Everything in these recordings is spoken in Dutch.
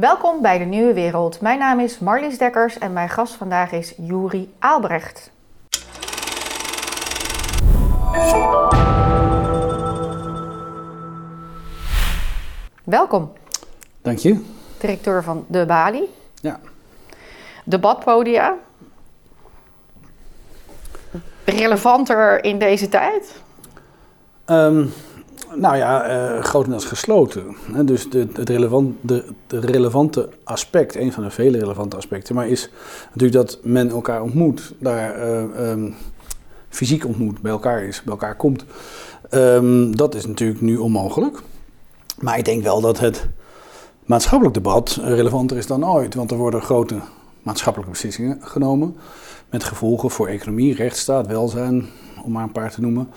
Welkom bij de Nieuwe Wereld. Mijn naam is Marlies Dekkers en mijn gast vandaag is Juri Aalbrecht. Welkom, Dank je. directeur van De Bali. Ja. Debatpodia. Relevanter in deze tijd? Ehm, nou ja, eh, grotendeels gesloten. Dus de, het de relevante aspect, een van de vele relevante aspecten, maar is natuurlijk dat men elkaar ontmoet, daar eh, ehm, fysiek ontmoet, bij elkaar is, bij elkaar komt. Ehm, dat is natuurlijk nu onmogelijk. Maar ik denk wel dat het maatschappelijk debat relevanter is dan ooit, want er worden grote maatschappelijke beslissingen genomen. Met gevolgen voor economie, rechtsstaat, welzijn, om maar een paar te noemen.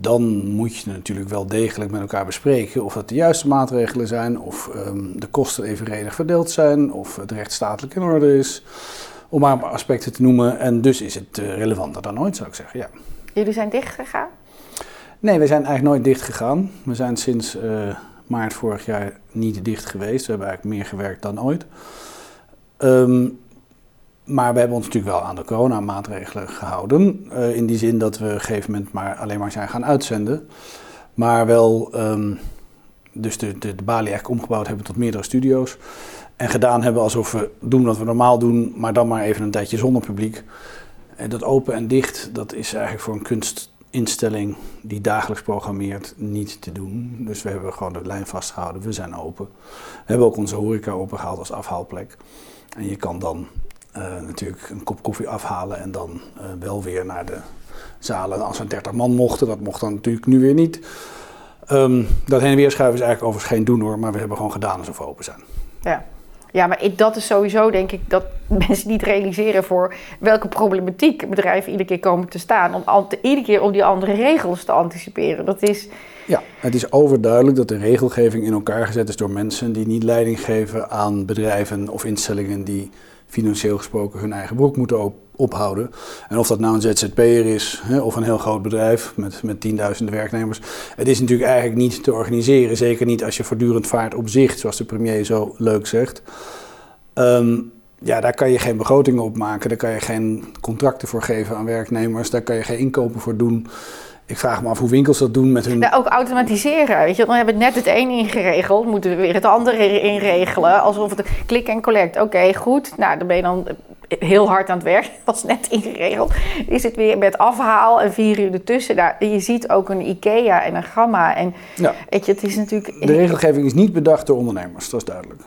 Dan moet je natuurlijk wel degelijk met elkaar bespreken of dat de juiste maatregelen zijn, of ehm, de kosten evenredig verdeeld zijn, of het rechtsstatelijk in orde is. Om maar een paar aspecten te noemen. En dus is het eh, relevanter dan ooit, zou ik zeggen. Ja. Jullie zijn dichtgegaan? Nee, we zijn eigenlijk nooit dicht gegaan. We zijn sinds eh, maart vorig jaar niet dicht geweest. We hebben eigenlijk meer gewerkt dan ooit. Ehm, maar we hebben ons natuurlijk wel aan de coronamaatregelen gehouden. Eh, in die zin dat we op een gegeven moment maar alleen maar zijn gaan uitzenden. Maar wel ehm, dus de, de, de balie eigenlijk omgebouwd hebben tot meerdere studio's. En gedaan hebben alsof we doen wat we normaal doen, maar dan maar even een tijdje zonder publiek. En dat open en dicht, dat is eigenlijk voor een kunstinstelling die dagelijks programmeert niet te doen. Dus we hebben gewoon de lijn vastgehouden, we zijn open. We hebben ook onze horeca opengehaald als afhaalplek. En je kan dan natuurlijk een kop koffie afhalen en dan uh, wel weer naar de zalen als er 30 man mochten. Dat mocht dan natuurlijk nu weer niet. Um, dat heen en weer schuiven is eigenlijk overigens geen doen hoor, maar we hebben gewoon gedaan alsof we open zijn. Ja. Ja, maar ik, dat is sowieso denk ik dat mensen niet realiseren voor welke problematiek bedrijven iedere keer komen te staan. Om al, iedere keer om die andere regels te anticiperen. Dat is... Ja, het is overduidelijk dat de regelgeving in elkaar gezet is door mensen die niet leiding geven aan bedrijven of instellingen die financieel gesproken hun eigen broek moeten op, ophouden. En of dat nou een ZZP'er is hè, of een heel groot bedrijf met, met tienduizenden werknemers. Het is natuurlijk eigenlijk niet te organiseren. Zeker niet als je voortdurend vaart op zicht, zoals de premier zo leuk zegt. Um, ja, daar kan je geen begrotingen op maken. Daar kan je geen contracten voor geven aan werknemers. Daar kan je geen inkopen voor doen. Ik vraag me af hoe winkels dat doen met hun. Ja, ook automatiseren. Weet je, dan hebben we net het een ingeregeld, moeten we weer het andere inregelen. Alsof het klik en collect. Oké, goed. Nou, dan ben je dan heel hard aan het werk. Dat was net ingeregeld. Is het weer met afhaal en vier uur ertussen. Nou, je ziet ook een IKEA en een Gamma. En Ja. weet je, het is natuurlijk. De regelgeving is niet bedacht door ondernemers, dat is duidelijk.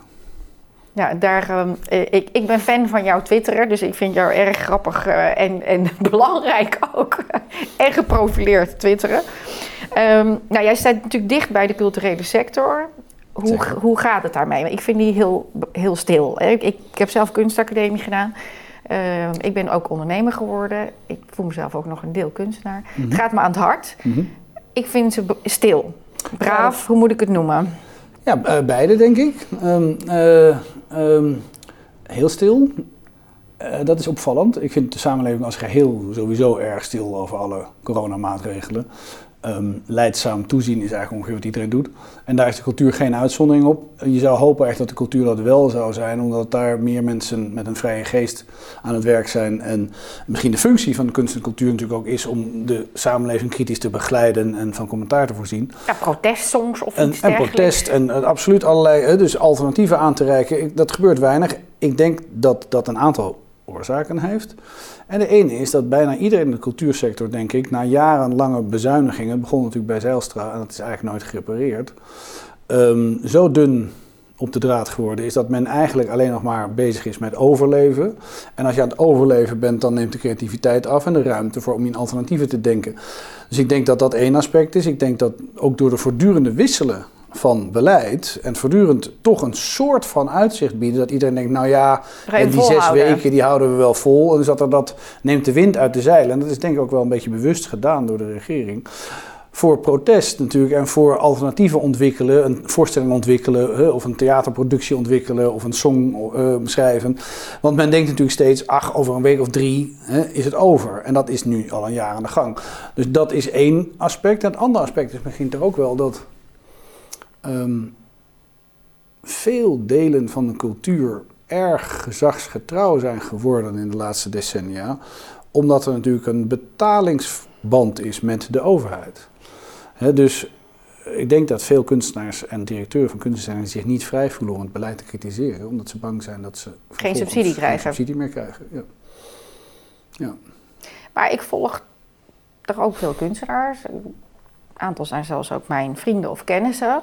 Ja, daar, ehm, eh, ik, ik ben fan van jouw Twitter, dus ik vind jou erg grappig eh, en, en belangrijk ook. en geprofileerd twitteren. Ehm, nou, jij staat natuurlijk dicht bij de culturele sector. Hoe, Zeker. hoe gaat het daarmee? Ik vind die heel, heel stil. hè. Ik, ik heb zelf kunstacademie gedaan. Ehm, ik ben ook ondernemer geworden. Ik voel mezelf ook nog een deel kunstenaar. Het gaat me aan het hart. Mhm. Ik vind ze stil. Braaf, hoe moet ik het noemen? Ja, eh, beide denk ik. Eh, ehm, heel stil. Eh, dat is opvallend. Ik vind de samenleving als geheel sowieso erg stil over alle coronamaatregelen. Ehm leidzaam toezien is eigenlijk ongeveer wat iedereen doet. En daar is de cultuur geen uitzondering op. Je zou hopen echt dat de cultuur dat wel zou zijn, omdat daar meer mensen met een vrije geest aan het werk zijn. En misschien de functie van de kunst en cultuur natuurlijk ook is om de samenleving kritisch te begeleiden en van commentaar te voorzien. Ja, protestsongs of En, iets en dergelijks. protest en eh, absoluut allerlei dus alternatieven aan te reiken. Ik- dat gebeurt weinig. Ik denk dat dat een aantal oorzaken heeft. En de ene is dat bijna iedereen in de cultuursector, denk ik, na jarenlange bezuinigingen, begon natuurlijk bij Zijlstra en dat is eigenlijk nooit gerepareerd, ehm, zo dun op de draad geworden is dat men eigenlijk alleen nog maar bezig is met overleven. En als je aan het overleven bent, dan neemt de creativiteit af en de ruimte voor om in alternatieven te denken. Dus ik denk dat dat één aspect is. Ik denk dat ook door de voortdurende wisselen van beleid en voortdurend toch een soort van uitzicht bieden. Dat iedereen denkt, nou ja, en die zes weken die houden we wel vol. Dus dat er dat neemt de wind uit de zeilen. En dat is denk ik ook wel een beetje bewust gedaan door de regering. Voor protest natuurlijk en voor alternatieven ontwikkelen, een voorstelling ontwikkelen, of een theaterproductie ontwikkelen, of een song eh, schrijven. Want men denkt natuurlijk steeds, ach, over een week of drie hè, is het over. En dat is nu al een jaar aan de gang. Dus dat is één aspect. En het andere aspect is misschien toch ook wel dat ehm, veel delen van de cultuur erg gezagsgetrouw zijn geworden in de laatste decennia, omdat er natuurlijk een betalingsband is met de overheid. Dus ik denk dat veel kunstenaars en directeuren van kunstinstellingen zich niet vrij voelen om het beleid te kritiseren, omdat ze bang zijn dat ze Geen subsidie krijgen. Geen subsidie meer krijgen. Ja. Ja. Maar ik volg toch ook veel kunstenaars. Een aantal zijn zelfs ook mijn vrienden of kennissen.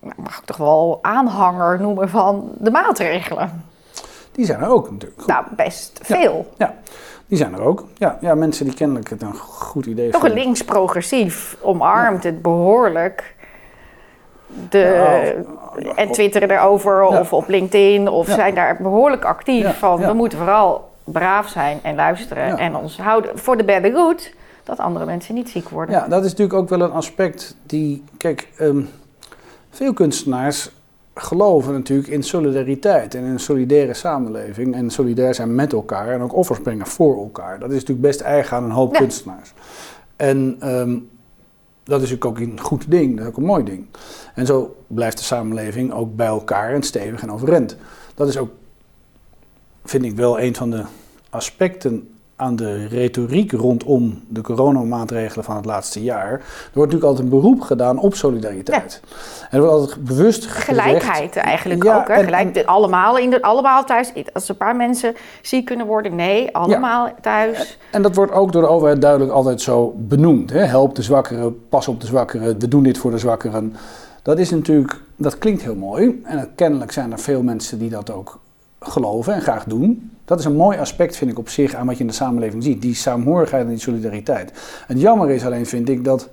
Mag ik toch wel aanhanger noemen van de maatregelen? Die zijn er ook natuurlijk. Nou, best veel. Ja, die zijn er ook. Ja, ja mensen die kennelijk het een goed idee Toch een vinden. links-progressief omarmt het behoorlijk. De, Ja, en twitteren erover of op LinkedIn of zijn daar behoorlijk actief van. We moeten vooral braaf zijn en luisteren en ons houden voor de better good dat andere mensen niet ziek worden. Ja, dat is natuurlijk ook wel een aspect die. Kijk, ehm, veel kunstenaars geloven natuurlijk in solidariteit en in een solidaire samenleving. En solidair zijn met elkaar en ook offers brengen voor elkaar. Dat is natuurlijk best eigen aan een hoop Ja. kunstenaars. En ehm, dat is natuurlijk ook een goed ding, dat is ook een mooi ding. En zo blijft de samenleving ook bij elkaar en stevig en overeind. Dat is ook, vind ik wel, een van de aspecten aan de retoriek rondom de coronamaatregelen van het laatste jaar. Er wordt natuurlijk altijd een beroep gedaan op solidariteit. En er wordt altijd bewust gezegd... Gelijkheid eigenlijk Ja, ook. Hè? en- Gelijk, allemaal, in de, allemaal thuis. Als een paar mensen ziek kunnen worden, nee, allemaal thuis. En dat wordt ook door de overheid duidelijk altijd zo benoemd. Hè? Help de zwakkeren, pas op de zwakkeren, we doen dit voor de zwakkeren. Dat is natuurlijk, dat klinkt heel mooi. En kennelijk zijn er veel mensen die dat ook geloven en graag doen. Dat is een mooi aspect, vind ik, op zich aan wat je in de samenleving ziet. Die saamhorigheid en die solidariteit. Het jammer is alleen, vind ik, dat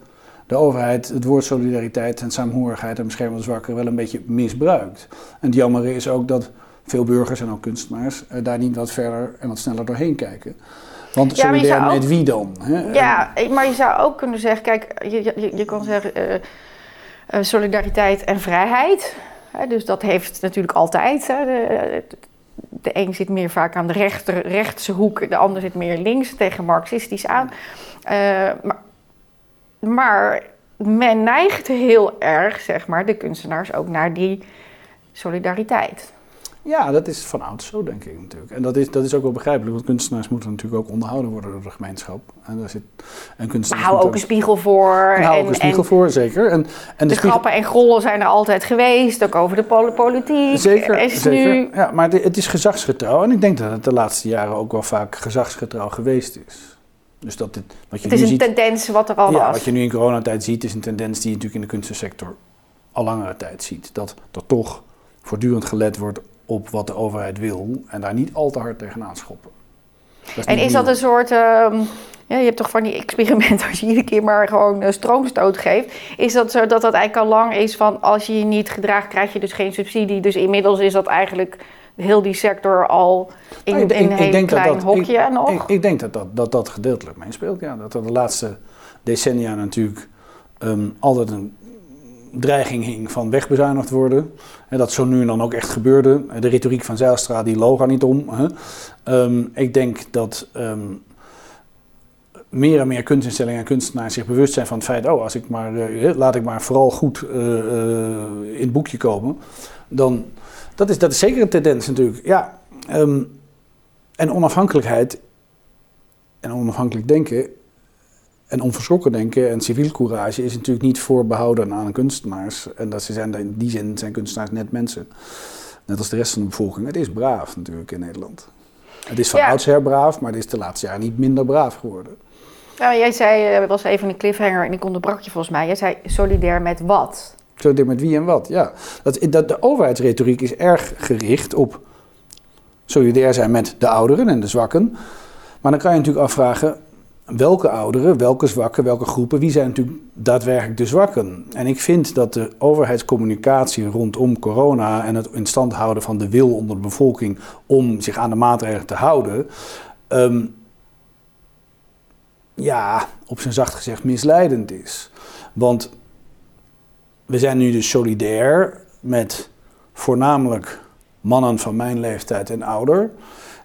de overheid het woord solidariteit en saamhorigheid en bescherming van de zwakkeren wel een beetje misbruikt. En het jammer is ook dat veel burgers en ook kunstenaars eh, daar niet wat verder en wat sneller doorheen kijken. Want Ja, solidair ook- met wie dan? Hè? Ja, maar je zou ook kunnen zeggen, kijk, je, je, je kan zeggen eh, eh, solidariteit en vrijheid. Hè, dus dat heeft natuurlijk altijd. Hè, de, de een zit meer vaak aan de rechter, rechtse hoek, de ander zit meer links tegen marxistisch aan. Eh, maar, maar men neigt heel erg, zeg maar, de kunstenaars ook naar die solidariteit. Ja, dat is van ouds zo, denk ik natuurlijk. En dat is, dat is ook wel begrijpelijk, want kunstenaars moeten natuurlijk ook onderhouden worden door de gemeenschap. En daar zit, en Maar kunstenaars hou ook een spiegel voor. en hou ook en- een spiegel voor, zeker. En, en de, de spiegel, grappen en gollen zijn er altijd geweest, ook over de pol- politiek. Zeker, is zeker. nu Ja, maar het, het is gezagsgetrouw. En ik denk dat het de laatste jaren ook wel vaak gezagsgetrouw geweest is. Dus dat dit, wat je Het is nu een ziet, tendens wat er al ja, was. wat je nu in coronatijd ziet, is een tendens die je natuurlijk in de kunstensector al langere tijd ziet. Dat er toch voortdurend gelet wordt op wat de overheid wil en daar niet al te hard tegenaan schoppen. En is dat een soort. ehm, ja, je hebt toch van die experimenten als je iedere keer maar gewoon eh, stroomstoot geeft. Is dat zo dat dat eigenlijk al lang is van als je je niet gedraagt, krijg je dus geen subsidie. Dus inmiddels is dat eigenlijk heel die sector al in, Nou, ik- in ik- een ik heel denk dat klein dat- hokje nog. Ik, ik denk dat dat, dat dat gedeeltelijk meespeelt. Ja. Dat er de laatste decennia natuurlijk ehm, altijd een dreiging hing van wegbezuinigd worden. En dat zo nu en dan ook echt gebeurde. De retoriek van Zijlstra die loog niet om. Ehm, ik denk dat ehm, meer en meer kunstinstellingen en kunstenaars zich bewust zijn van het feit... oh, als ik maar, eh, laat ik maar vooral goed eh, eh, in het boekje komen. Dan, dat, is, dat is zeker een tendens natuurlijk. Ja, ehm, en onafhankelijkheid en onafhankelijk denken en onverschrokken denken en civielcourage is natuurlijk niet voorbehouden aan kunstenaars. En dat ze zijn, in die zin zijn kunstenaars net mensen. Net als de rest van de bevolking. Het is braaf natuurlijk in Nederland. Het is van Ja. oudsher braaf, maar het is de laatste jaren niet minder braaf geworden. Nou, jij zei, eh, was even een cliffhanger en ik onderbrak je volgens mij. Jij zei solidair met wat? Dit met wie en wat, ja. Dat, dat, de overheidsretoriek is erg gericht op solidair zijn met de ouderen en de zwakken. Maar dan kan je natuurlijk afvragen, welke ouderen, welke zwakken, welke groepen, wie zijn natuurlijk daadwerkelijk de zwakken? En ik vind dat de overheidscommunicatie rondom corona en het in stand houden van de wil onder de bevolking om zich aan de maatregelen te houden, ehm, ja, op zijn zacht gezegd misleidend is. Want we zijn nu dus solidair met voornamelijk mannen van mijn leeftijd en ouder,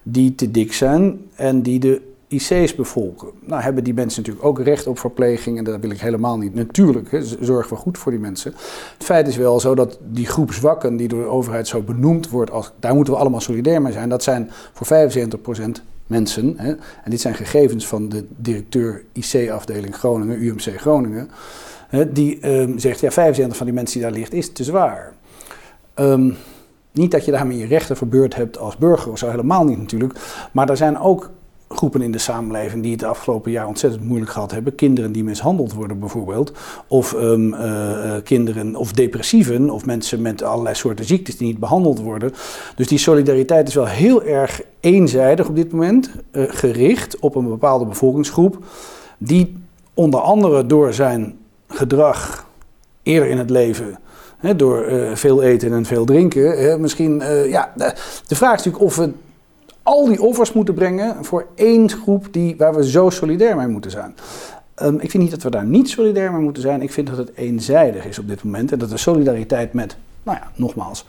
die te dik zijn en die de IC's bevolken. Nou hebben die mensen natuurlijk ook recht op verpleging en dat wil ik helemaal niet. Natuurlijk zorgen we goed voor die mensen. Het feit is wel zo dat die groep zwakken die door de overheid zo benoemd wordt, als, daar moeten we allemaal solidair mee zijn. Dat zijn voor 75% mensen. En dit zijn gegevens van de directeur IC-afdeling Groningen, UMC Groningen. Die ehm, zegt, ja 75 van die mensen die daar ligt is te zwaar. Ehm, niet dat je daarmee je rechten verbeurd hebt als burger, of zo helemaal niet natuurlijk. Maar er zijn ook groepen in de samenleving die het afgelopen jaar ontzettend moeilijk gehad hebben. Kinderen die mishandeld worden bijvoorbeeld. Of um, uh, kinderen of depressieven. Of mensen met allerlei soorten ziektes die niet behandeld worden. Dus die solidariteit is wel heel erg eenzijdig op dit moment. Uh, gericht op een bepaalde bevolkingsgroep. Die onder andere door zijn gedrag eerder in het leven door veel eten en veel drinken. misschien, ja, de, vraag is natuurlijk of we al die offers moeten brengen voor één groep die, waar we zo solidair mee moeten zijn. Um, ik vind niet dat we daar niet solidair mee moeten zijn. Ik vind dat het eenzijdig is op dit moment. En dat de solidariteit met, nou ja, nogmaals,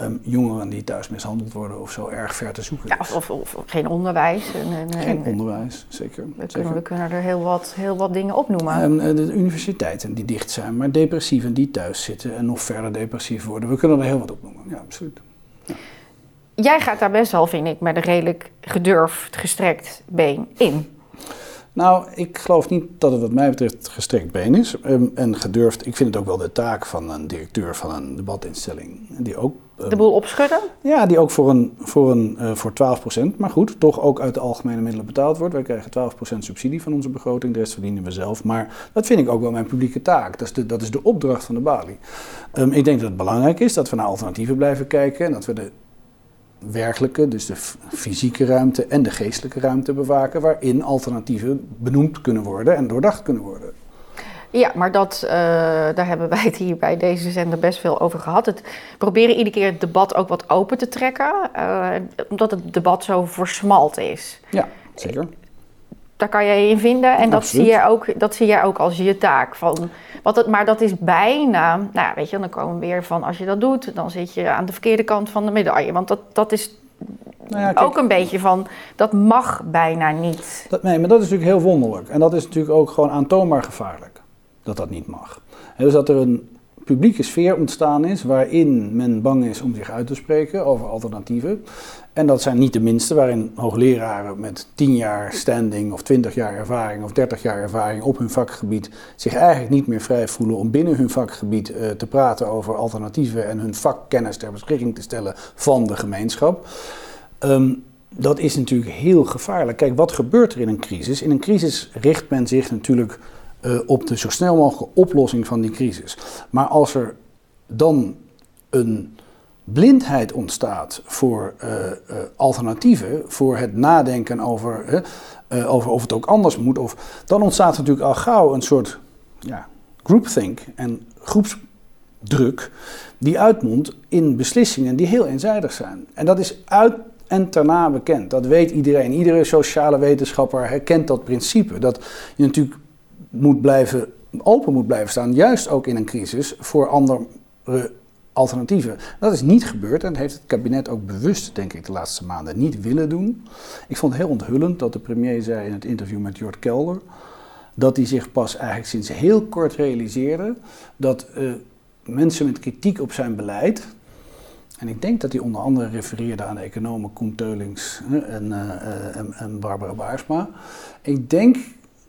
um, jongeren die thuis mishandeld worden of zo erg ver te zoeken ja, of, of, of, geen onderwijs. En, en, geen onderwijs, zeker. We, zeker. Kunnen, we kunnen er heel wat, heel wat dingen opnoemen. Um, de universiteiten die dicht zijn, maar depressieven die thuis zitten en nog verder depressief worden. We kunnen er heel wat opnoemen, ja, absoluut. Jij gaat daar best wel, vind ik, met een redelijk gedurfd, gestrekt been in. Nou, ik geloof niet dat het wat mij betreft gestrekt been is. Um, en gedurfd, ik vind het ook wel de taak van een directeur van een debatinstelling. Die ook, um, de boel opschudden? Ja, die ook voor, een, voor, een, uh, voor 12%, maar goed, toch ook uit de algemene middelen betaald wordt. Wij krijgen 12% subsidie van onze begroting, de rest verdienen we zelf. Maar dat vind ik ook wel mijn publieke taak. Dat is de, dat is de opdracht van de balie. Um, ik denk dat het belangrijk is dat we naar alternatieven blijven kijken en dat we de werkelijke, dus de fysieke ruimte en de geestelijke ruimte bewaken, waarin alternatieven benoemd kunnen worden en doordacht kunnen worden. Ja, maar dat, uh, daar hebben wij het hier bij deze zender best veel over gehad. Het proberen iedere keer het debat ook wat open te trekken, uh, omdat het debat zo versmalt is. Ja, zeker. Daar kan jij je in vinden en dat zie, jij ook, dat zie jij ook als je taak. Van, wat het, maar dat is bijna, nou weet je, dan komen we weer van als je dat doet, dan zit je aan de verkeerde kant van de medaille. Want dat, dat is nou ja, kijk, ook een beetje van, dat mag bijna niet. Dat, nee, maar dat is natuurlijk heel wonderlijk. En dat is natuurlijk ook gewoon aantoonbaar gevaarlijk, dat dat niet mag. En dus dat er een publieke sfeer ontstaan is waarin men bang is om zich uit te spreken over alternatieven. En dat zijn niet de minste, waarin hoogleraren met 10 jaar standing of 20 jaar ervaring of 30 jaar ervaring op hun vakgebied zich eigenlijk niet meer vrij voelen om binnen hun vakgebied uh, te praten over alternatieven en hun vakkennis ter beschikking te stellen van de gemeenschap. Um, dat is natuurlijk heel gevaarlijk. Kijk, wat gebeurt er in een crisis? In een crisis richt men zich natuurlijk uh, op de zo snel mogelijke oplossing van die crisis. Maar als er dan een blindheid ontstaat voor uh, uh, alternatieven, voor het nadenken over, over of het ook anders moet, of, dan ontstaat natuurlijk al gauw een soort ja, groupthink en groepsdruk die uitmondt in beslissingen die heel eenzijdig zijn. En dat is uit en daarna bekend. Dat weet iedereen. Iedere sociale wetenschapper herkent dat principe. Dat je natuurlijk moet blijven, open moet blijven staan, juist ook in een crisis, voor andere alternatieven. Dat is niet gebeurd en dat heeft het kabinet ook bewust, denk ik, de laatste maanden niet willen doen. Ik vond het heel onthullend dat de premier zei in het interview met Jort Kelder dat hij zich pas eigenlijk sinds heel kort realiseerde dat uh, mensen met kritiek op zijn beleid, en ik denk dat hij onder andere refereerde aan de economen Koen Teulings en, uh, en, en Barbara Baarsma. Ik denk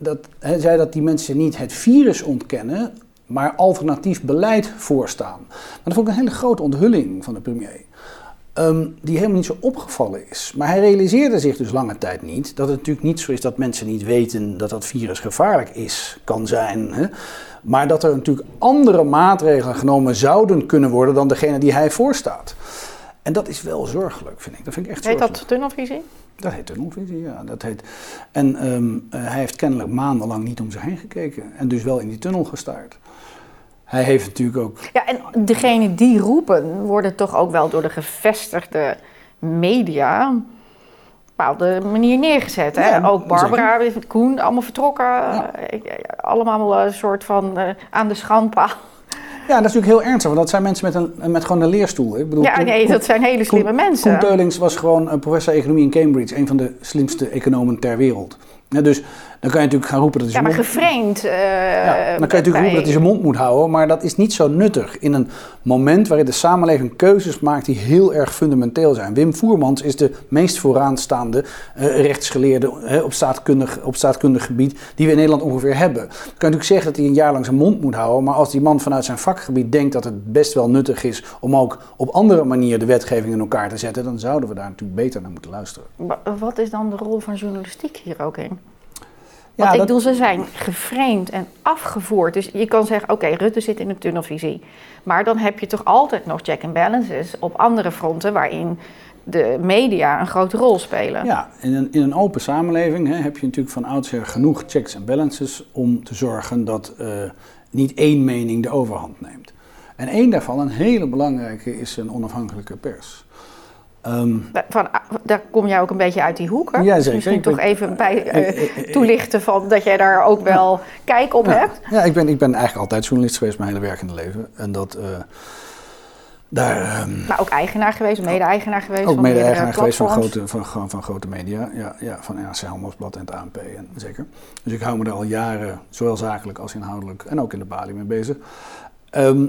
dat hij zei dat die mensen niet het virus ontkennen, maar alternatief beleid voorstaan. Maar dat vond ik een hele grote onthulling van de premier. Um, die helemaal niet zo opgevallen is. Maar hij realiseerde zich dus lange tijd niet dat het natuurlijk niet zo is dat mensen niet weten dat dat virus gevaarlijk is, kan zijn. Hè? Maar dat er natuurlijk andere maatregelen genomen zouden kunnen worden dan degene die hij voorstaat. En dat is wel zorgelijk, vind ik. Dat vind ik echt Heet zorgelijk. dat tunnelvisie? Dat heet tunnelvisie, ja. Dat heet... En um, uh, hij heeft kennelijk maandenlang niet om zich heen gekeken. En dus wel in die tunnel gestaard. Hij heeft natuurlijk ook. Ja, en degene die roepen, worden toch ook wel door de gevestigde media op een bepaalde manier neergezet. Hè? Ja, ook Barbara, zeker. Koen, allemaal vertrokken. Ja. allemaal een soort van uh, aan de schandpaal. Ja, dat is natuurlijk heel ernstig, want dat zijn mensen met, een, met gewoon een leerstoel. Ik bedoel, Ja, Koen- nee, Koen- dat zijn hele slimme Koen mensen. Teulings was gewoon een professor economie in Cambridge, een van de slimste economen ter wereld. Ja, dus dan kan je natuurlijk gaan roepen dat hij Ja, zijn mond... geframed. eh, Ja, dan kan je natuurlijk bij- roepen dat hij zijn mond moet houden, maar dat is niet zo nuttig in een moment waarin de samenleving keuzes maakt die heel erg fundamenteel zijn. Wim Voermans is de meest vooraanstaande eh, rechtsgeleerde op, staatkundig, op staatkundig gebied die we in Nederland ongeveer hebben. Je kan natuurlijk zeggen dat hij een jaar lang zijn mond moet houden, maar als die man vanuit zijn vakgebied denkt dat het best wel nuttig is om ook op andere manieren de wetgeving in elkaar te zetten, dan zouden we daar natuurlijk beter naar moeten luisteren. Wa- Wat is dan de rol van journalistiek hier ook in? Ja, Want ik dat- bedoel, ze zijn geframed en afgevoerd. Dus je kan zeggen, oké, Rutte zit in een tunnelvisie. Maar dan heb je toch altijd nog check and balances op andere fronten... waarin de media een grote rol spelen. Ja, in een, in een open samenleving hè, heb je natuurlijk van oudsher genoeg checks en balances om te zorgen dat eh, niet één mening de overhand neemt. En één daarvan, een hele belangrijke, is een onafhankelijke pers. Ehm, Van, daar kom jij ook een beetje uit die hoek, hè? Ja, zeker. Misschien Ik toch ben- even bij eh, toelichten van dat jij daar ook wel kijk op ja, hebt. ja, ik ben, ik ben eigenlijk altijd journalist geweest mijn hele werkende leven. En dat eh, daar ehm, Maar ook eigenaar geweest, mede-eigenaar geweest ook mede-eigenaar geweest van grote, van, van, van grote media. Ja, ja, van NRC Handelsblad en het ANP, en, zeker. Dus ik hou me daar al jaren, zowel zakelijk als inhoudelijk en ook in de balie mee bezig. Ehm,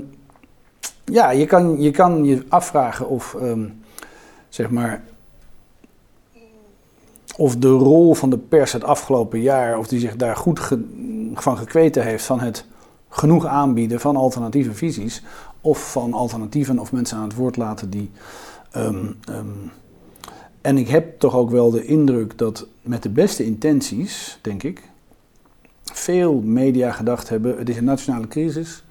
ja, je kan, je kan je afvragen of, zeg maar, of de rol van de pers het afgelopen jaar, of die zich daar goed van gekweten heeft van het genoeg aanbieden van alternatieve visies, of van alternatieven of mensen aan het woord laten die. ehm, ehm, en ik heb toch ook wel de indruk dat met de beste intenties, denk ik, veel media gedacht hebben: het is een nationale crisis.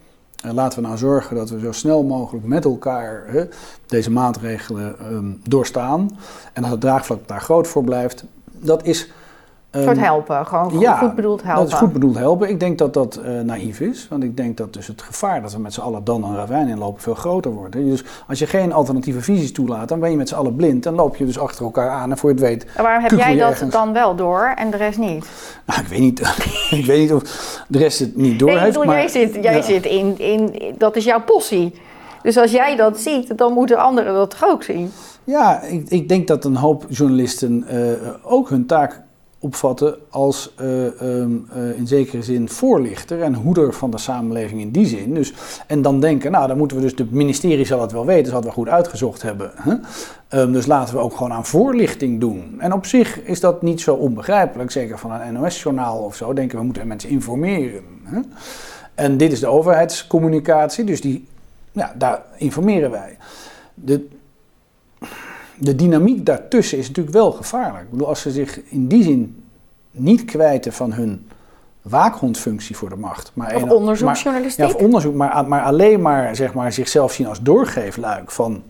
En laten we nou zorgen dat we zo snel mogelijk met elkaar hè, deze maatregelen ehm, doorstaan. En dat het draagvlak daar groot voor blijft. Dat is. Een soort ehm, helpen, gewoon goed, ja, goed bedoeld helpen. dat is goed bedoeld helpen. Ik denk dat dat eh, naïef is. Want ik denk dat dus het gevaar dat we met z'n allen dan een ravijn inlopen veel groter wordt. Dus als je geen alternatieve visies toelaat, dan ben je met z'n allen blind. Dan loop je dus achter elkaar aan en voor je het weet... En waarom heb jij dat ergens. dan wel door en de rest niet? Nou, ik weet niet, ik weet niet of de rest het niet door nee, ik heeft. bedoel, maar, jij zit, jij ja. zit in, in, dat is jouw possie. Dus als jij dat ziet, dan moeten anderen dat toch ook zien. Ja, ik, ik denk dat een hoop journalisten eh, ook hun taak opvatten als eh, ehm, eh, in zekere zin voorlichter en hoeder van de samenleving in die zin. Dus, en dan denken, nou dan moeten we dus, de ministerie zal het wel weten, zal het wel goed uitgezocht hebben. Ehm, dus laten we ook gewoon aan voorlichting doen. En op zich is dat niet zo onbegrijpelijk, zeker van een NOS-journaal of zo, denken we moeten mensen informeren. En dit is de overheidscommunicatie, dus die, ja, daar informeren wij. De, de dynamiek daartussen is natuurlijk wel gevaarlijk. Ik bedoel, als ze zich in die zin niet kwijten van hun waakhondfunctie voor de macht. Maar Of onderzoeksjournalistiek. Maar, ja, of onderzoek, maar, maar alleen maar, zeg maar zichzelf zien als doorgeefluik van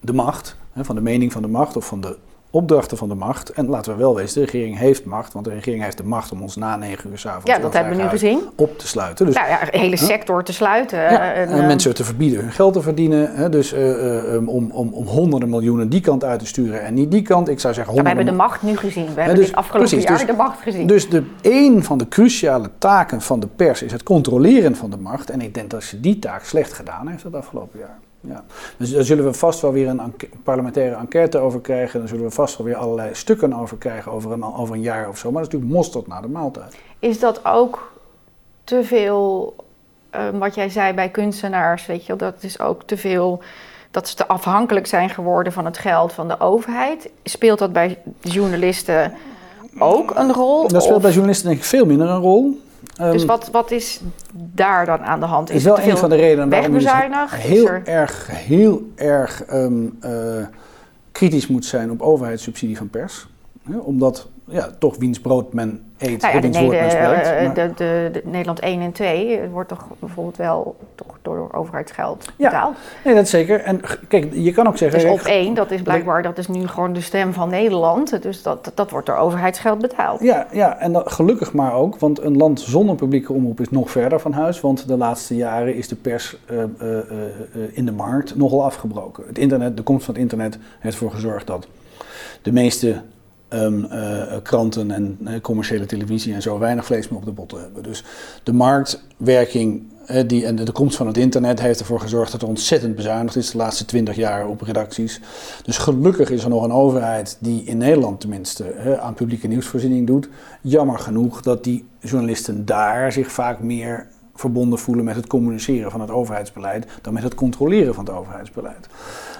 de macht, hè, van de mening van de macht of van de opdrachten van de macht. En laten we wel wezen, de regering heeft macht, want de regering heeft de macht om ons na negen uur s'avonds Ja, dat hebben we nu gezien. op te sluiten. Dus Nou ja, een hele sector te sluiten. ja, en, en eh, mensen te verbieden hun geld te verdienen. Hè, dus eh, eh, um, om, om, om honderden miljoenen die kant uit te sturen en niet die kant. Ik zou zeggen ja, we honderden hebben de macht nu gezien. We hebben dus- dit afgelopen precies, jaar dus- de macht gezien. Dus de, een van de cruciale taken van de pers is het controleren van de macht. En ik denk dat ze die taak slecht gedaan heeft het afgelopen jaar. Ja. Dus daar zullen we vast wel weer een enque- parlementaire enquête over krijgen. Daar zullen we vast wel weer allerlei stukken over krijgen over een, over een jaar of zo. Maar dat is natuurlijk mosterd na de maaltijd. Is dat ook te veel, eh, wat jij zei bij kunstenaars, weet je dat is ook te veel, dat ze te afhankelijk zijn geworden van het geld van de overheid. Speelt dat bij journalisten ook een rol? Dat speelt Of- bij journalisten denk ik veel minder een rol. Ehm, dus wat, wat is daar dan aan de hand? is er wel een van de redenen waarom je dus? Is heel er- erg, heel erg ehm, eh, kritisch moet zijn op overheidssubsidie van pers. Hè, omdat ja, toch wiens brood men eet, Nou ja, de, wiens woord men spreekt. eh, Maar- de, de, de Nederland 1 en 2 wordt toch bijvoorbeeld wel toch door overheidsgeld Ja. betaald. Nee, dat zeker. En kijk, je kan ook zeggen... Dus op recht- één, dat is blijkbaar, dat is nu gewoon de stem van Nederland. Dus dat, dat wordt door overheidsgeld betaald. Ja, ja, en dat, gelukkig maar ook, want een land zonder publieke omroep is nog verder van huis. Want de laatste jaren is de pers eh, eh, in de markt nogal afgebroken. Het internet, de komst van het internet heeft ervoor gezorgd dat de meeste ehm, eh, kranten en eh, commerciële televisie en zo weinig vlees meer op de botten hebben. Dus de marktwerking eh, die, en de komst van het internet heeft ervoor gezorgd dat er ontzettend bezuinigd is de laatste twintig jaar op redacties. Dus gelukkig is er nog een overheid die in Nederland tenminste aan publieke nieuwsvoorziening doet. Jammer genoeg dat die journalisten daar zich vaak meer verbonden voelen met het communiceren van het overheidsbeleid dan met het controleren van het overheidsbeleid.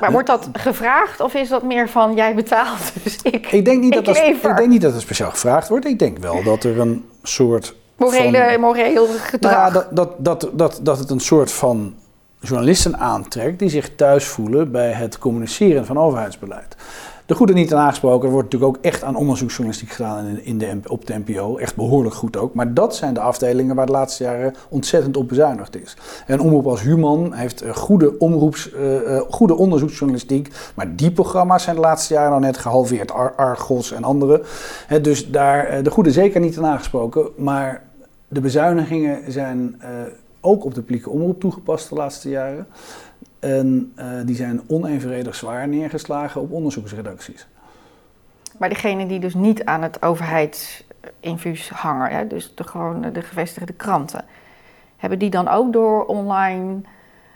Maar wordt dat gevraagd of is dat meer van jij betaalt, dus ik Ik denk niet, dat, dat, lever. ik denk niet dat het speciaal gevraagd wordt. Ik denk wel dat er een soort. Morele, van- moreel gedrag. Nou ja, dat, dat, dat, dat, dat het een soort van journalisten aantrekt die zich thuis voelen bij het communiceren van overheidsbeleid. De goede niet aan aangesproken, er wordt natuurlijk ook echt aan onderzoeksjournalistiek gedaan in, in de, op de NPO. Echt behoorlijk goed ook. Maar dat zijn de afdelingen waar de laatste jaren ontzettend op bezuinigd is. En omroep als Human heeft eh, goede, omroeps, eh, eh, goede onderzoeksjournalistiek. Maar die programma's zijn de laatste jaren al net gehalveerd. Ar- Argos en andere. Dus daar de goede zeker niet aan aangesproken. Maar de bezuinigingen zijn ook op de publieke omroep toegepast de laatste jaren. En eh, die zijn onevenredig zwaar neergeslagen op onderzoeksredacties. Maar degene die dus niet aan het overheidsinfuus hangen, hè, dus de, gewoon de gevestigde kranten, hebben die dan ook door online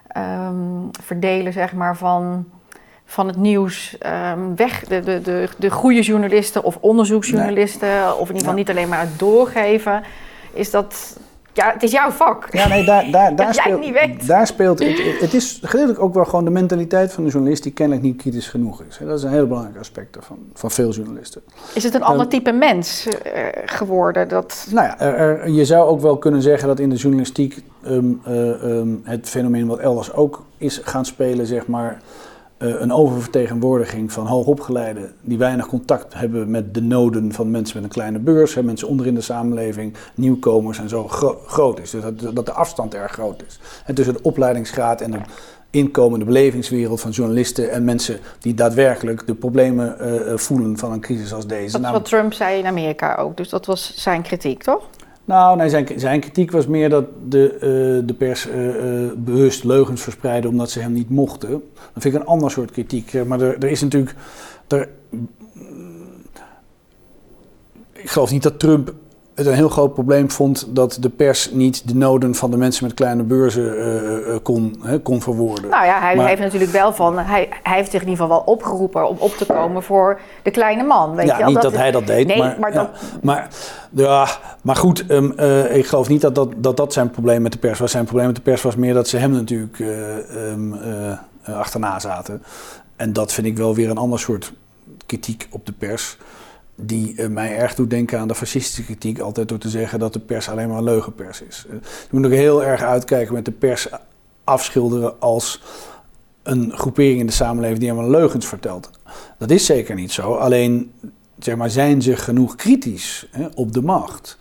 ehm, verdelen zeg maar, van, van het nieuws ehm, weg, de, de, de, de goede journalisten of onderzoeksjournalisten, of in ieder geval Ja. niet alleen maar het doorgeven, is dat, ja, het is jouw vak. Ja, nee, daar, daar, daar Dat jij speelt, het niet weet. daar speelt het, het is gedeeltelijk ook wel gewoon de mentaliteit van de journalist die kennelijk niet kritisch genoeg is. Dat is een heel belangrijk aspect van, van veel journalisten. Is het een ander Ehm, type mens eh, geworden? Dat, Nou ja, er, er- je zou ook wel kunnen zeggen dat in de journalistiek ehm, eh, ehm, het fenomeen wat elders ook is gaan spelen, zeg maar, eh, een oververtegenwoordiging van hoogopgeleiden die weinig contact hebben met de noden van mensen met een kleine beurs, hè, mensen onderin de samenleving, nieuwkomers en zo gro- groot is. Dus dat, dat de afstand erg groot is. En tussen de opleidingsgraad en de inkomende belevingswereld van journalisten en mensen die daadwerkelijk de problemen eh, eh, voelen van een crisis als deze. dat is Namelijk- wat Trump zei in Amerika ook. Dus dat was zijn kritiek, toch? Nou, zijn, zijn kritiek was meer dat de, eh, de pers eh, eh, bewust leugens verspreidde omdat ze hem niet mochten. Dat vind ik een ander soort kritiek. Maar er, er is natuurlijk. Er, ik geloof niet dat Trump het een heel groot probleem vond dat de pers niet de noden van de mensen met kleine beurzen eh, eh, kon, hè, kon verwoorden. Nou ja, hij Maar- heeft natuurlijk wel van. Hij, hij heeft zich in ieder geval wel opgeroepen om op te komen voor de kleine man. Weet ja, je niet dat, hij dat deed, Nee, maar, maar ja, dat- maar, ja, maar goed, ehm, eh, ik geloof niet dat dat, dat dat zijn probleem met de pers was. Zijn probleem met de pers was meer dat ze hem natuurlijk eh, ehm, eh, eh, achterna zaten. En dat vind ik wel weer een ander soort kritiek op de pers. Die eh, mij erg doet denken aan de fascistische kritiek. Altijd door te zeggen dat de pers alleen maar een leugenpers is. Eh, je moet ook heel erg uitkijken met de pers afschilderen als een groepering in de samenleving die helemaal leugens vertelt. Dat is zeker niet zo. Alleen zeg maar, zijn ze genoeg kritisch hè, op de macht.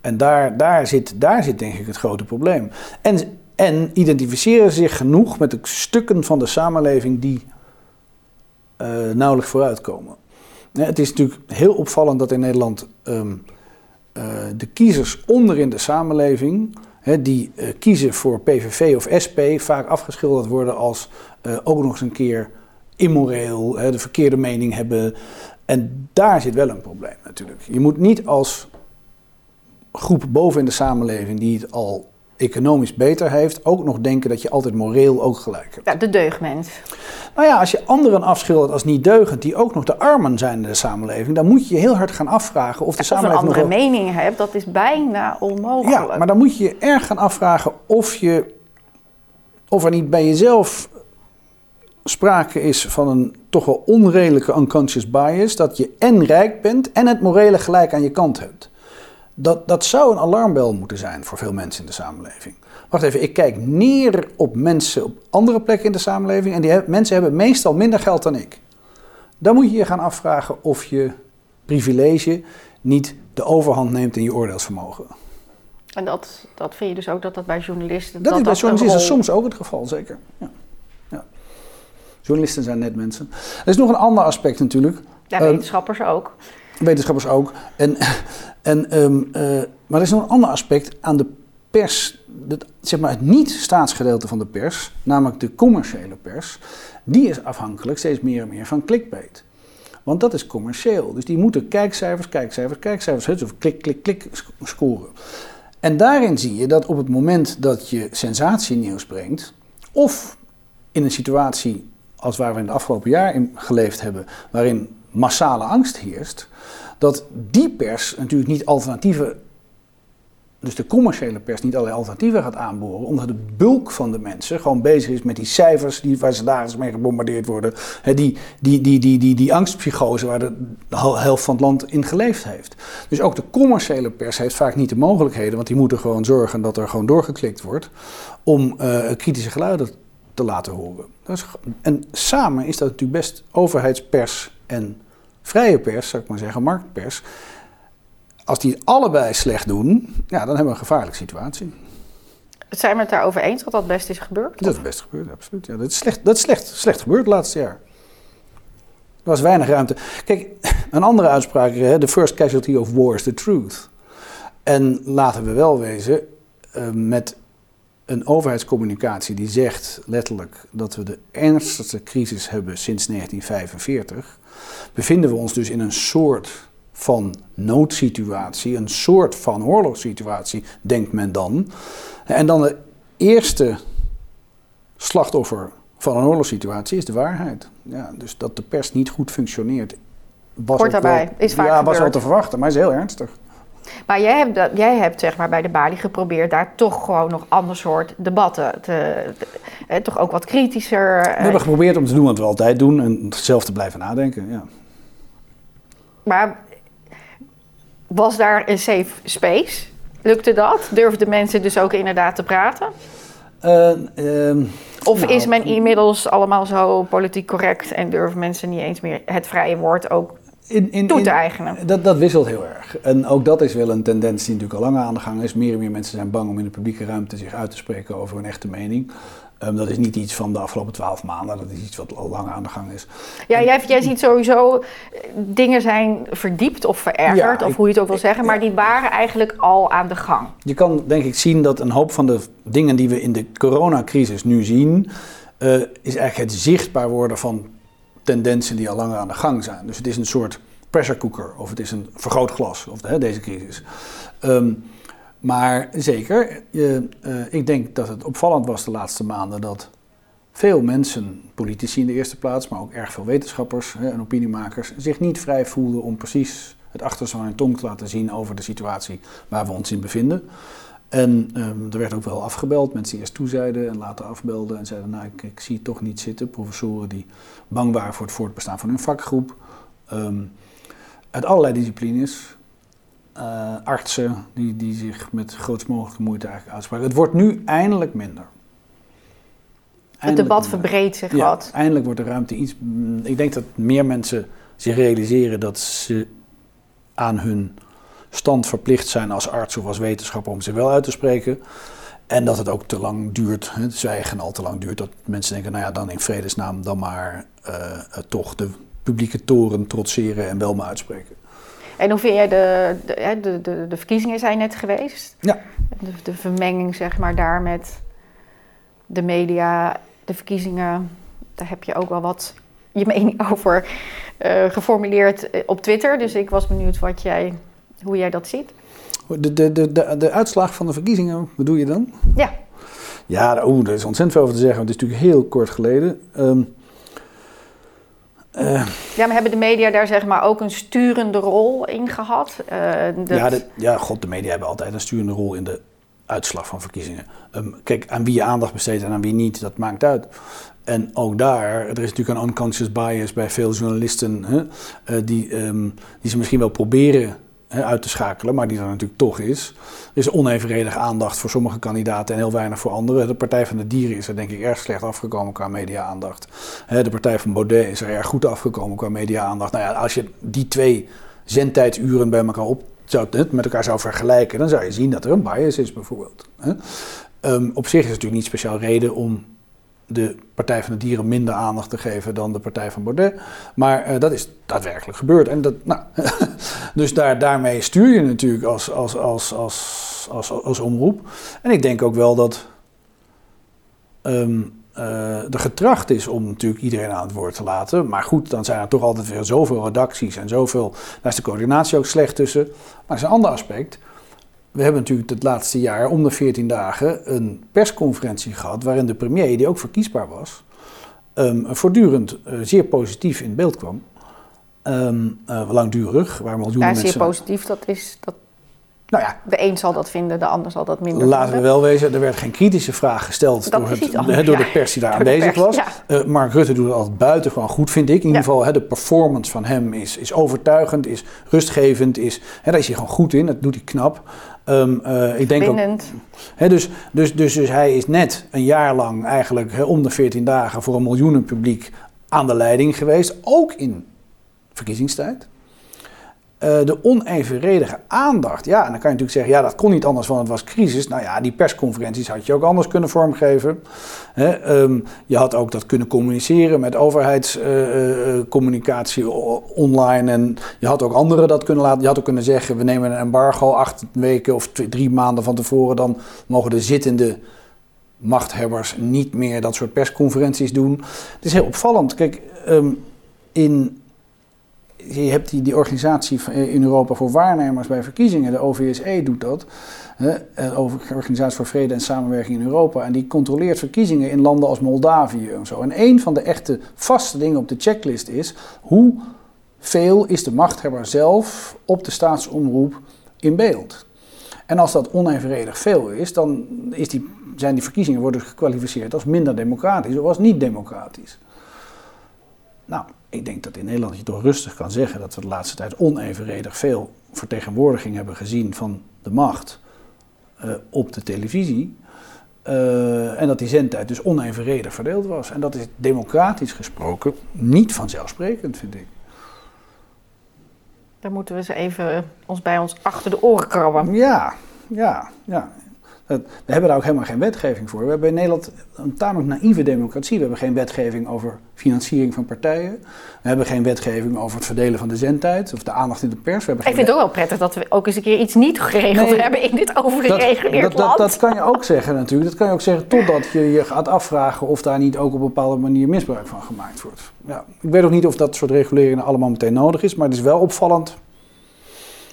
En daar, daar, zit, daar zit denk ik het grote probleem. En, en identificeren zich genoeg met de stukken van de samenleving die eh, nauwelijks vooruitkomen. Het is natuurlijk heel opvallend dat in Nederland ehm, eh, de kiezers onderin de samenleving, hè, die eh, kiezen voor PVV of SP, vaak afgeschilderd worden als eh, ook nog eens een keer immoreel, hè, de verkeerde mening hebben. En daar zit wel een probleem natuurlijk. Je moet niet als groep boven in de samenleving die het al economisch beter heeft, ook nog denken dat je altijd moreel ook gelijk hebt. Ja, de deugdmens. Nou ja, als je anderen afschildert als niet deugend, die ook nog de armen zijn in de samenleving, dan moet je je heel hard gaan afvragen of de Of een samenleving nog andere mening hebt, dat is bijna onmogelijk. Ja, maar dan moet je je erg gaan afvragen of, je, of er niet bij jezelf sprake is van een toch wel onredelijke unconscious bias, dat je en rijk bent en het morele gelijk aan je kant hebt. Dat, dat zou een alarmbel moeten zijn voor veel mensen in de samenleving. Wacht even, ik kijk neer op mensen op andere plekken in de samenleving en die mensen hebben meestal minder geld dan ik. Dan moet je je gaan afvragen of je privilege niet de overhand neemt in je oordeelsvermogen. En dat, dat vind je dus ook dat dat bij journalisten... Dat, is bij journalisten rol- soms ook het geval, zeker. Ja. Ja. Journalisten zijn net mensen. Er is nog een ander aspect natuurlijk. Ja, Ehm, wetenschappers ook. Wetenschappers ook. En, en, ehm, eh, maar er is nog een ander aspect aan de pers. Het, zeg maar het niet-staatsgedeelte van de pers, namelijk de commerciële pers. Die is afhankelijk steeds meer en meer van clickbait. Want dat is commercieel. Dus die moeten kijkcijfers, kijkcijfers, kijkcijfers, of klik, klik, klik scoren. En daarin zie je dat op het moment dat je sensatienieuws brengt, of in een situatie als waar we in het afgelopen jaar in geleefd hebben, waarin massale angst heerst, dat die pers natuurlijk niet alternatieve, dus de commerciële pers niet allerlei alternatieven gaat aanboren, omdat de bulk van de mensen gewoon bezig is met die cijfers die, waar ze dagelijks mee gebombardeerd worden, die, die, die, die, die, die, die angstpsychose waar de, helft van het land in geleefd heeft. Dus ook de commerciële pers heeft vaak niet de mogelijkheden, want die moeten gewoon zorgen dat er gewoon doorgeklikt wordt, om uh, kritische geluiden te laten horen. Is, en samen is dat natuurlijk best overheidspers en vrije pers, zou ik maar zeggen, marktpers. Als die allebei slecht doen, ja, dan hebben we een gevaarlijke situatie. Zijn we het daarover eens dat dat best is gebeurd? Dat is best gebeurd, absoluut. Ja, dat is slecht, dat is slecht, slecht gebeurd het laatste jaar. Er was weinig ruimte. Kijk, een andere uitspraak, the first casualty of war is the truth. En laten we wel wezen, eh, met een overheidscommunicatie die zegt letterlijk dat we de ernstigste crisis hebben sinds 1945, bevinden we ons dus in een soort van noodsituatie, een soort van oorlogssituatie, denkt men dan. En dan de eerste slachtoffer van een oorlogssituatie is de waarheid. Ja, dus dat de pers niet goed functioneert. Was daarbij, wel, is vaak Ja, was wel te verwachten, maar is heel ernstig. Maar jij hebt, jij hebt zeg maar, bij de Bali geprobeerd daar toch gewoon nog ander soort debatten te, te toch ook wat kritischer. We hebben geprobeerd om te doen wat we altijd doen en zelf te blijven nadenken. Ja. Maar was daar een safe space? Lukte dat? Durfden mensen dus ook inderdaad te praten? Uh, uh, of nou, is men inmiddels allemaal zo politiek correct en durven mensen niet eens meer het vrije woord ook in, in, toe te eigenen? Dat, dat wisselt heel erg. En ook dat is wel een tendens die natuurlijk al langer aan de gang is. Meer en meer mensen zijn bang om in de publieke ruimte zich uit te spreken over hun echte mening. Um, dat is niet iets van de afgelopen twaalf maanden, dat is iets wat al langer aan de gang is. Ja, jij, jij ziet sowieso eh, dingen zijn verdiept of verergerd, of hoe je het ook wil zeggen, maar die waren eigenlijk al aan de gang. Je kan denk ik zien dat een hoop van de dingen die we in de coronacrisis nu zien, uh, is eigenlijk het zichtbaar worden van tendensen die al langer aan de gang zijn. Dus het is een soort pressure cooker of het is een vergrootglas, of deze crisis. Um, maar zeker, je, uh, ik denk dat het opvallend was de laatste maanden dat veel mensen, politici in de eerste plaats, maar ook erg veel wetenschappers hè, en opiniemakers, zich niet vrij voelden om precies het achterste van hun tong te laten zien over de situatie waar we ons in bevinden. En um, er werd ook wel afgebeld, mensen die eerst toezeiden en later afbelden en zeiden, nou ik, ik zie het toch niet zitten. Professoren die bang waren voor het voortbestaan van hun vakgroep. Um, uit allerlei disciplines, uh, artsen die, die zich met grootst mogelijke moeite eigenlijk uitspraken. Het wordt nu eindelijk minder. het debat verbreedt zich ja, wat. Eindelijk wordt de ruimte iets. Ik denk dat meer mensen zich realiseren dat ze aan hun stand verplicht zijn als arts of als wetenschapper om zich wel uit te spreken. En dat het ook te lang duurt, het zwijgen al te lang duurt, dat mensen denken, nou ja, dan in vredesnaam dan maar uh, toch de publieke toren trotseren en wel maar uitspreken. En hoe vind jij de, de, de, de, verkiezingen zijn net geweest? Ja. De, de vermenging zeg maar daar met de media, de verkiezingen. Daar heb je ook wel wat je mening over uh, geformuleerd eh, op Twitter. Dus ik was benieuwd wat jij, hoe jij dat ziet. De, de, de, de, de uitslag van de verkiezingen, bedoel je dan? Ja. Ja, oeh, er is ontzettend veel over te zeggen. Want het is natuurlijk heel kort geleden. Um, uh, ja, maar hebben de media daar zeg maar ook een sturende rol in gehad? Uh, ja, de, ja, god, de media hebben altijd een sturende rol in de uitslag van verkiezingen. Um, kijk, aan wie je aandacht besteedt en aan wie niet, dat maakt uit. En ook daar, er is natuurlijk een unconscious bias bij veel journalisten, hè, uh, die, um, die ze misschien wel proberen uit te schakelen, maar die er natuurlijk toch is. Er is onevenredig aandacht voor sommige kandidaten en heel weinig voor anderen. De Partij van de Dieren is er denk ik erg slecht afgekomen qua media-aandacht. De Partij van Baudet is er erg goed afgekomen qua media-aandacht. Nou ja, als je die twee zendtijdsuren bij elkaar op zou, met elkaar zou vergelijken, dan zou je zien dat er een bias is bijvoorbeeld. Um, op zich is het natuurlijk niet speciaal reden om de Partij van de Dieren minder aandacht te geven dan de Partij van Baudet. Maar uh, dat is daadwerkelijk gebeurd. En dat, nou, dus daar, daarmee stuur je natuurlijk als, als, als, als, als, als omroep. En ik denk ook wel dat um, er getracht is om natuurlijk iedereen aan het woord te laten. Maar goed, dan zijn er toch altijd weer zoveel redacties en zoveel. Daar is de coördinatie ook slecht tussen. Maar dat is een ander aspect. We hebben natuurlijk het laatste jaar om de 14 dagen een persconferentie gehad. waarin de premier, die ook verkiesbaar was, um, voortdurend uh, zeer positief in beeld kwam. Um, uh, langdurig, waar miljoenen ja, zeer zeer positief, dat is. Dat nou ja, de een zal dat vinden, de ander zal dat minder Laten vinden. we wel wezen, er werd geen kritische vraag gesteld door, het, door ja. de pers die daar Door aanwezig pers, was. ja. Eh, Mark Rutte doet het altijd buitengewoon goed, vind ik. In ieder geval, de performance van hem is, is overtuigend, is rustgevend, is, daar is hij gewoon goed in, dat doet hij knap. Eh, ik denk ook, dus, dus, dus, dus hij is net een jaar lang eigenlijk hè, om de 14 dagen voor een miljoenen publiek aan de leiding geweest, ook in verkiezingstijd. Eh, de onevenredige aandacht. Ja, en dan kan je natuurlijk zeggen, ja, dat kon niet anders, want het was crisis. Nou ja, die persconferenties had je ook anders kunnen vormgeven. Ehm, je had ook dat kunnen communiceren met overheidscommunicatie online. En je had ook anderen dat kunnen laten. Je had ook kunnen zeggen, we nemen een embargo acht weken of twee- drie maanden van tevoren. Dan mogen de zittende machthebbers niet meer dat soort persconferenties doen. Het is heel opvallend. Kijk, ehm, in je hebt die, die organisatie van- in Europa voor waarnemers bij verkiezingen, de OVSE doet dat. hè, eh, Organisatie voor Vrede en Samenwerking in Europa. En die controleert verkiezingen in landen als Moldavië en zo. En een van de echte vaste dingen op de checklist is hoeveel is de machthebber zelf op de staatsomroep in beeld. En als dat onevenredig veel is, dan is die, zijn die verkiezingen worden gekwalificeerd als minder democratisch of als niet democratisch. Nou, ik denk dat in Nederland je toch rustig kan zeggen dat we de laatste tijd onevenredig veel vertegenwoordiging hebben gezien van de macht eh, op de televisie. Eh, en dat die zendtijd dus onevenredig verdeeld was. En dat is democratisch gesproken niet vanzelfsprekend, vind ik. Daar moeten we ze even ons bij ons achter de oren krabben. Ja, ja, ja. Dat- We hebben daar ook helemaal geen wetgeving voor. We hebben in Nederland een tamelijk naïeve democratie. We hebben geen wetgeving over financiering van partijen. We hebben geen wetgeving over het verdelen van de zendtijd of de aandacht in de pers. We hebben Ik vind het ook wel prettig dat we ook eens een keer iets niet geregeld Nee. hebben in dit dat, overgereguleerd dat, dat, land. dat kan je ook zeggen natuurlijk. Dat kan je ook zeggen totdat je je gaat afvragen of daar niet ook op een bepaalde manier misbruik van gemaakt wordt. Ja, ik weet ook niet of dat soort reguleringen allemaal meteen nodig is, maar het is wel opvallend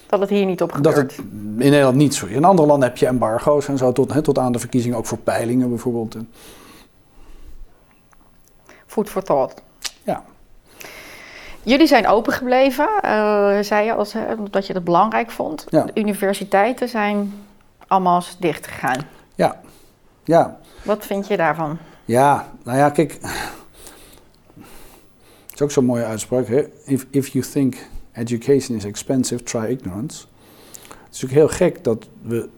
Dat het hier niet op dat gebeurt. het in Nederland niet zo. In andere landen heb je embargo's en zo tot, hè, tot aan de verkiezingen, ook voor peilingen bijvoorbeeld. Food for thought. Ja. Jullie zijn open gebleven, eh, zei je, als, omdat je dat belangrijk vond. Ja. De universiteiten zijn allemaal dicht gegaan. Ja, ja. Wat vind je daarvan? Ja, nou ja, kijk. Het is ook zo'n mooie uitspraak. Hè? If, if you think education is expensive, try ignorance. Het is natuurlijk heel gek dat we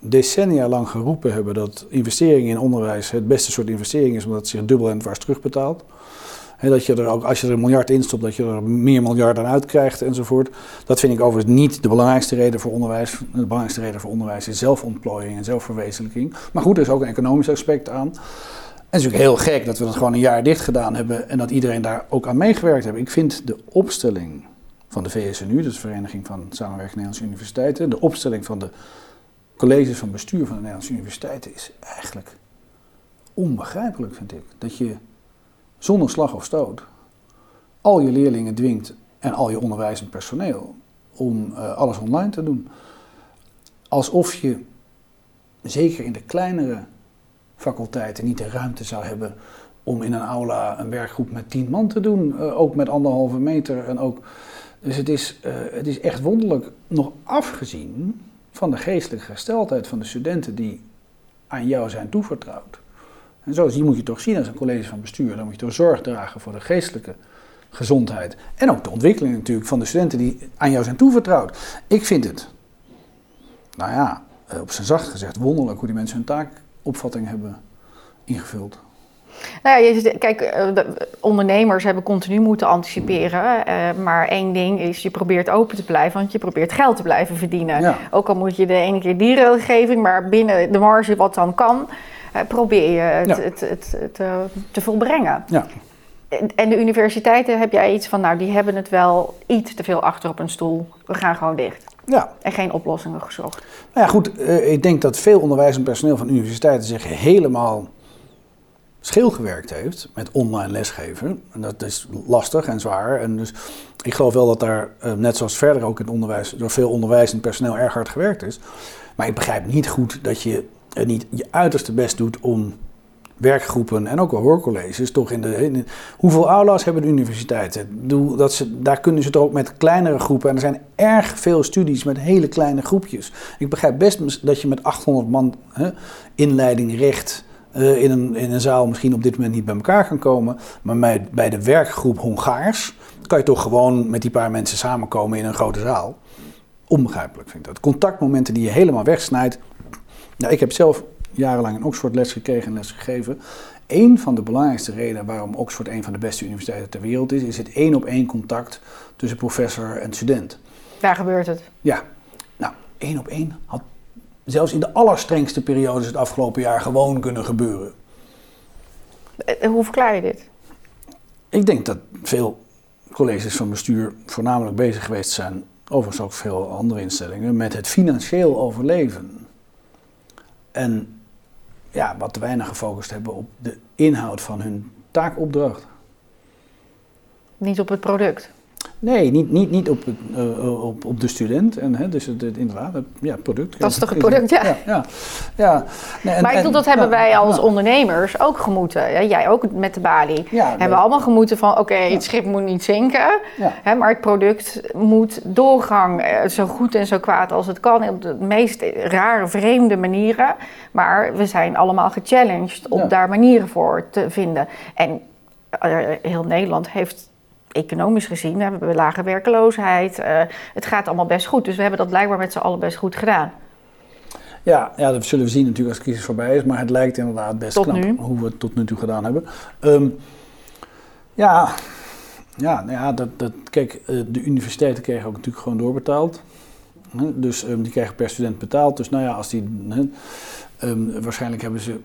decennia lang geroepen hebben dat investeringen in onderwijs het beste soort investering is, omdat het zich dubbel en dwars terugbetaalt. Hè, dat je er ook, als je er een miljard in stopt, dat je er meer miljard aan uitkrijgt enzovoort. Dat vind ik overigens niet de belangrijkste reden voor onderwijs. De belangrijkste reden voor onderwijs is zelfontplooiing en zelfverwezenlijking. Maar goed, er is ook een economisch aspect aan. En het is natuurlijk heel gek dat we dat gewoon een jaar dicht gedaan hebben en dat iedereen daar ook aan meegewerkt heeft. Ik vind de opstelling van de VSNU, dus de Vereniging van Samenwerking Nederlandse Universiteiten, de opstelling van de colleges van bestuur van de Nederlandse universiteiten is eigenlijk onbegrijpelijk, vind ik. Dat je zonder slag of stoot al je leerlingen dwingt en al je onderwijzend personeel om eh, alles online te doen. Alsof je, zeker in de kleinere faculteiten, niet de ruimte zou hebben om in een aula een werkgroep met tien man te doen, eh, ook met anderhalve meter. En ook, dus het is, eh, het is echt wonderlijk, nog afgezien van de geestelijke gesteldheid van de studenten die aan jou zijn toevertrouwd. En zo die moet je toch zien als een college van bestuur. Dan moet je toch zorg dragen voor de geestelijke gezondheid. En ook de ontwikkeling natuurlijk van de studenten die aan jou zijn toevertrouwd. Ik vind het, nou ja, eh, op zijn zacht gezegd wonderlijk hoe die mensen hun taakopvatting hebben ingevuld. Nou ja, kijk, eh, de ondernemers hebben continu moeten anticiperen. eh, maar één ding is, je probeert open te blijven, want je probeert geld te blijven verdienen. Ja. Ook al moet je de ene keer die regelgeving, maar binnen de marge wat dan kan, eh, probeer je het, Ja. het, het, het, te volbrengen. Ja. En- de universiteiten heb jij iets van, nou, die hebben het wel iets te veel achter op een stoel. We gaan gewoon dicht. Ja, En geen oplossingen gezocht. nou ja goed, ik denk dat veel onderwijs en personeel van universiteiten zich helemaal schil gewerkt heeft met online lesgeven. En dat is lastig en zwaar. En dus ik geloof wel dat daar, eh, net zoals verder ook in het onderwijs, door veel onderwijs en personeel erg hard gewerkt is. Maar ik begrijp niet goed dat je het niet je uiterste best doet om werkgroepen en ook al hoorcolleges toch in de, hoeveel aula's hebben de universiteiten? Dat ze, daar kunnen ze toch ook met kleinere groepen en er zijn erg veel studies met hele kleine groepjes. Ik begrijp best dat je met 800 man hè, inleiding recht uh, in, een, in een zaal misschien op dit moment niet bij elkaar kan komen, maar bij, bij de werkgroep Hongaars kan je toch gewoon met die paar mensen samenkomen in een grote zaal. Onbegrijpelijk vind ik dat. Contactmomenten die je helemaal wegsnijdt. Nou, ik heb zelf jarenlang in Oxford les gekregen en les gegeven. Een van de belangrijkste redenen waarom Oxford een van de beste universiteiten ter wereld is, is het één op één contact tussen professor en student. Daar gebeurt het. Ja, nou, één op één had zelfs in de allerstrengste periodes het afgelopen jaar gewoon kunnen gebeuren. Eh, hoe verklaar je dit? Ik denk dat veel colleges van bestuur voornamelijk bezig geweest zijn, overigens ook veel andere instellingen, met het financieel overleven. En ja, wat te weinig gefocust hebben op de inhoud van hun taakopdracht. Niet op het product. Nee, niet, niet, niet op, uh, op, op de student. En, hè, dus het, het, inderdaad, het ja, product. Dat is toch het product, ja. ja, ja, ja. Nee, en, maar ik bedoel, dat hebben wij als ondernemers ook gemoeten. Ja, jij ook met de balie. hebben we allemaal gemoeten van, oké, het schip moet niet zinken. Hè, maar het product moet doorgang eh, zo goed en zo kwaad als het kan. Op de meest rare, vreemde manieren. Maar we zijn allemaal gechallenged om daar manieren voor te vinden. En uh, heel Nederland heeft economisch gezien hebben we lage werkeloosheid. Uh, het gaat allemaal best goed. Dus we hebben dat blijkbaar met z'n allen best goed gedaan. Ja, ja, dat zullen we zien natuurlijk als de crisis voorbij is. Maar het lijkt inderdaad best tot knap nu. hoe we het tot nu toe gedaan hebben. Um, ja, ja, nou ja dat, dat, kijk, eh, de universiteiten kregen ook natuurlijk gewoon doorbetaald. Dus um, die krijgen per student betaald. Dus nou ja, als die. Um, waarschijnlijk hebben ze.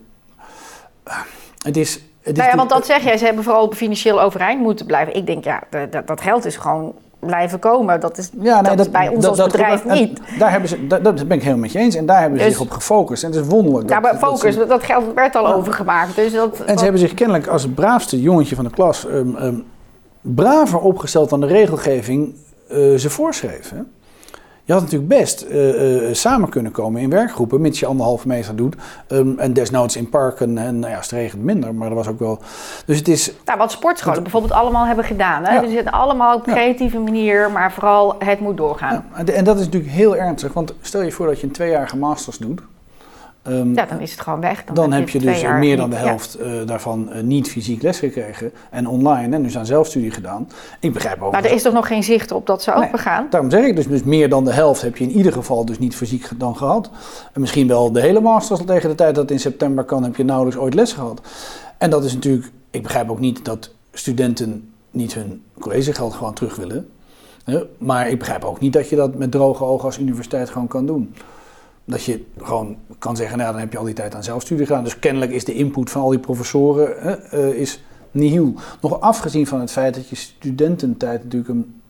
Uh, het is nou ja, want dat zeg jij, ze hebben vooral financieel overeind moeten blijven. Ik denk, ja, dat, dat geld is gewoon blijven komen. Dat is, ja, nee, dat, is bij ons als bedrijf niet. Daar hebben ze, dat, ben ik helemaal met je eens. En daar hebben ze dus- zich op gefocust. En het is wonderlijk. Ja, maar focus, dat, geld werd al overgemaakt. Dus dat, en ze hebben zich kennelijk als het braafste jongetje van de klas... Um, um, braver opgesteld dan de regelgeving uh, ze voorschreef. Hè? Je had natuurlijk best uh, uh, samen kunnen komen in werkgroepen, mits je anderhalve meter doet. Um, en desnoods in parken. En nou ja, als het regent minder, maar dat was ook wel. Dus het is. Nou, wat sportscholen bijvoorbeeld allemaal hebben gedaan. Hè? Ja. Dus het allemaal op creatieve manier, maar vooral het moet doorgaan. Ja, en dat is natuurlijk heel ernstig, want stel je voor dat je een tweejarige masters doet. Um, ja, dan is het gewoon weg. Dan, dan heb je, dus meer dan de helft ja. uh, daarvan uh, niet fysiek les gekregen en online en dus aan zelfstudie gedaan. Ik begrijp ook. Maar er is toch nog geen zicht op dat ze open gaan? Daarom zeg ik dus, dus meer dan de helft heb je in ieder geval dus niet fysiek dan gehad. En misschien wel de hele masters tegen de tijd dat het in september kan, heb je nauwelijks ooit les gehad. En dat is natuurlijk, ik begrijp ook niet dat studenten niet hun collegegeld gewoon terug willen. Maar ik begrijp ook niet dat je dat met droge ogen als universiteit gewoon kan doen. Dat je gewoon kan zeggen, nou, dan heb je al die tijd aan zelfstudie gedaan. Dus kennelijk is de input van al die professoren uh, is nihil. Nog afgezien van het feit dat je studententijd natuurlijk een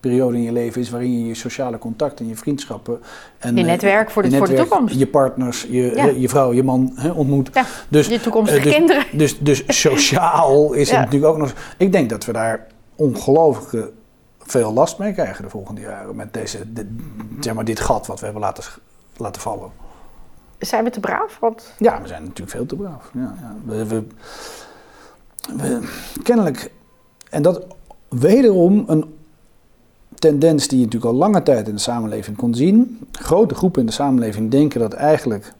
periode in je leven is waarin je je sociale contacten, je vriendschappen en je netwerk voor de, netwerk, voor de toekomst, je partners, je, ja. je vrouw, je man hè, ontmoet. Ja, dus, je toekomstige uh, dus, kinderen. Dus, dus sociaal is het natuurlijk ook nog. Ik denk dat we daar ongelooflijk veel last mee krijgen de volgende jaren met deze, de, zeg maar, dit gat wat we hebben laten laten vallen. Zijn we te braaf? Want... Ja, we zijn natuurlijk veel te braaf. Ja, ja. We, we, we, kennelijk, en dat wederom een tendens die je natuurlijk al lange tijd in de samenleving kon zien. Grote groepen in de samenleving denken dat eigenlijk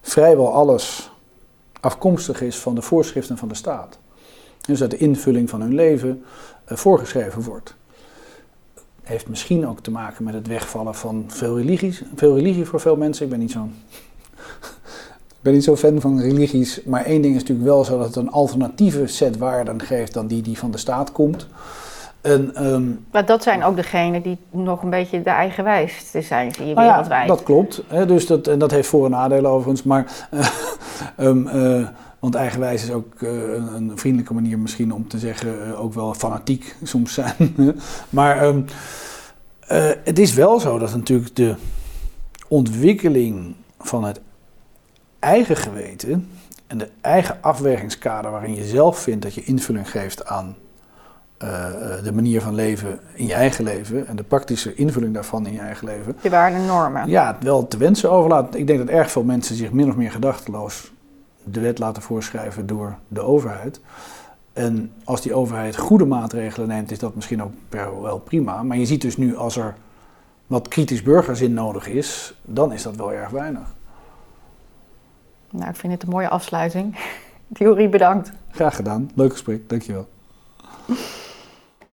vrijwel alles afkomstig is van de voorschriften van de staat. Dus dat de invulling van hun leven uh, voorgeschreven wordt heeft misschien ook te maken met het wegvallen van veel religies. Veel religie voor veel mensen. Ik ben niet zo'n ik ben niet zo fan van religies. Maar één ding is natuurlijk wel zo dat het een alternatieve set waarden geeft dan die die van de staat komt. En, um, maar dat zijn ook degenen die nog een beetje de eigenwijs zijn, zie je nou wereldwijd. Ja, dat klopt. Hè, dus dat, en dat heeft voor- en nadelen overigens. Maar, uh, um, uh, want eigenwijs is ook uh, een, een, vriendelijke manier misschien om te zeggen, ook wel fanatiek soms zijn. maar um, het is wel zo dat natuurlijk de ontwikkeling van het eigen geweten En de eigen afwegingskader waarin je zelf vindt dat je invulling geeft aan eh, eh, de manier van leven in je eigen leven en de praktische invulling daarvan in je eigen leven. Je waarden en normen. Ja, wel te wensen overlaat. Ik denk dat erg veel mensen zich min of meer gedachteloos de wet laten voorschrijven door de overheid. En als die overheid goede maatregelen neemt, is dat misschien ook wel prima. Maar je ziet dus nu als er wat kritisch burgerzin nodig is, dan is dat wel erg weinig. Nou, ik vind het een mooie afsluiting. Theorie, bedankt. Graag gedaan. Leuk gesprek. Dankjewel.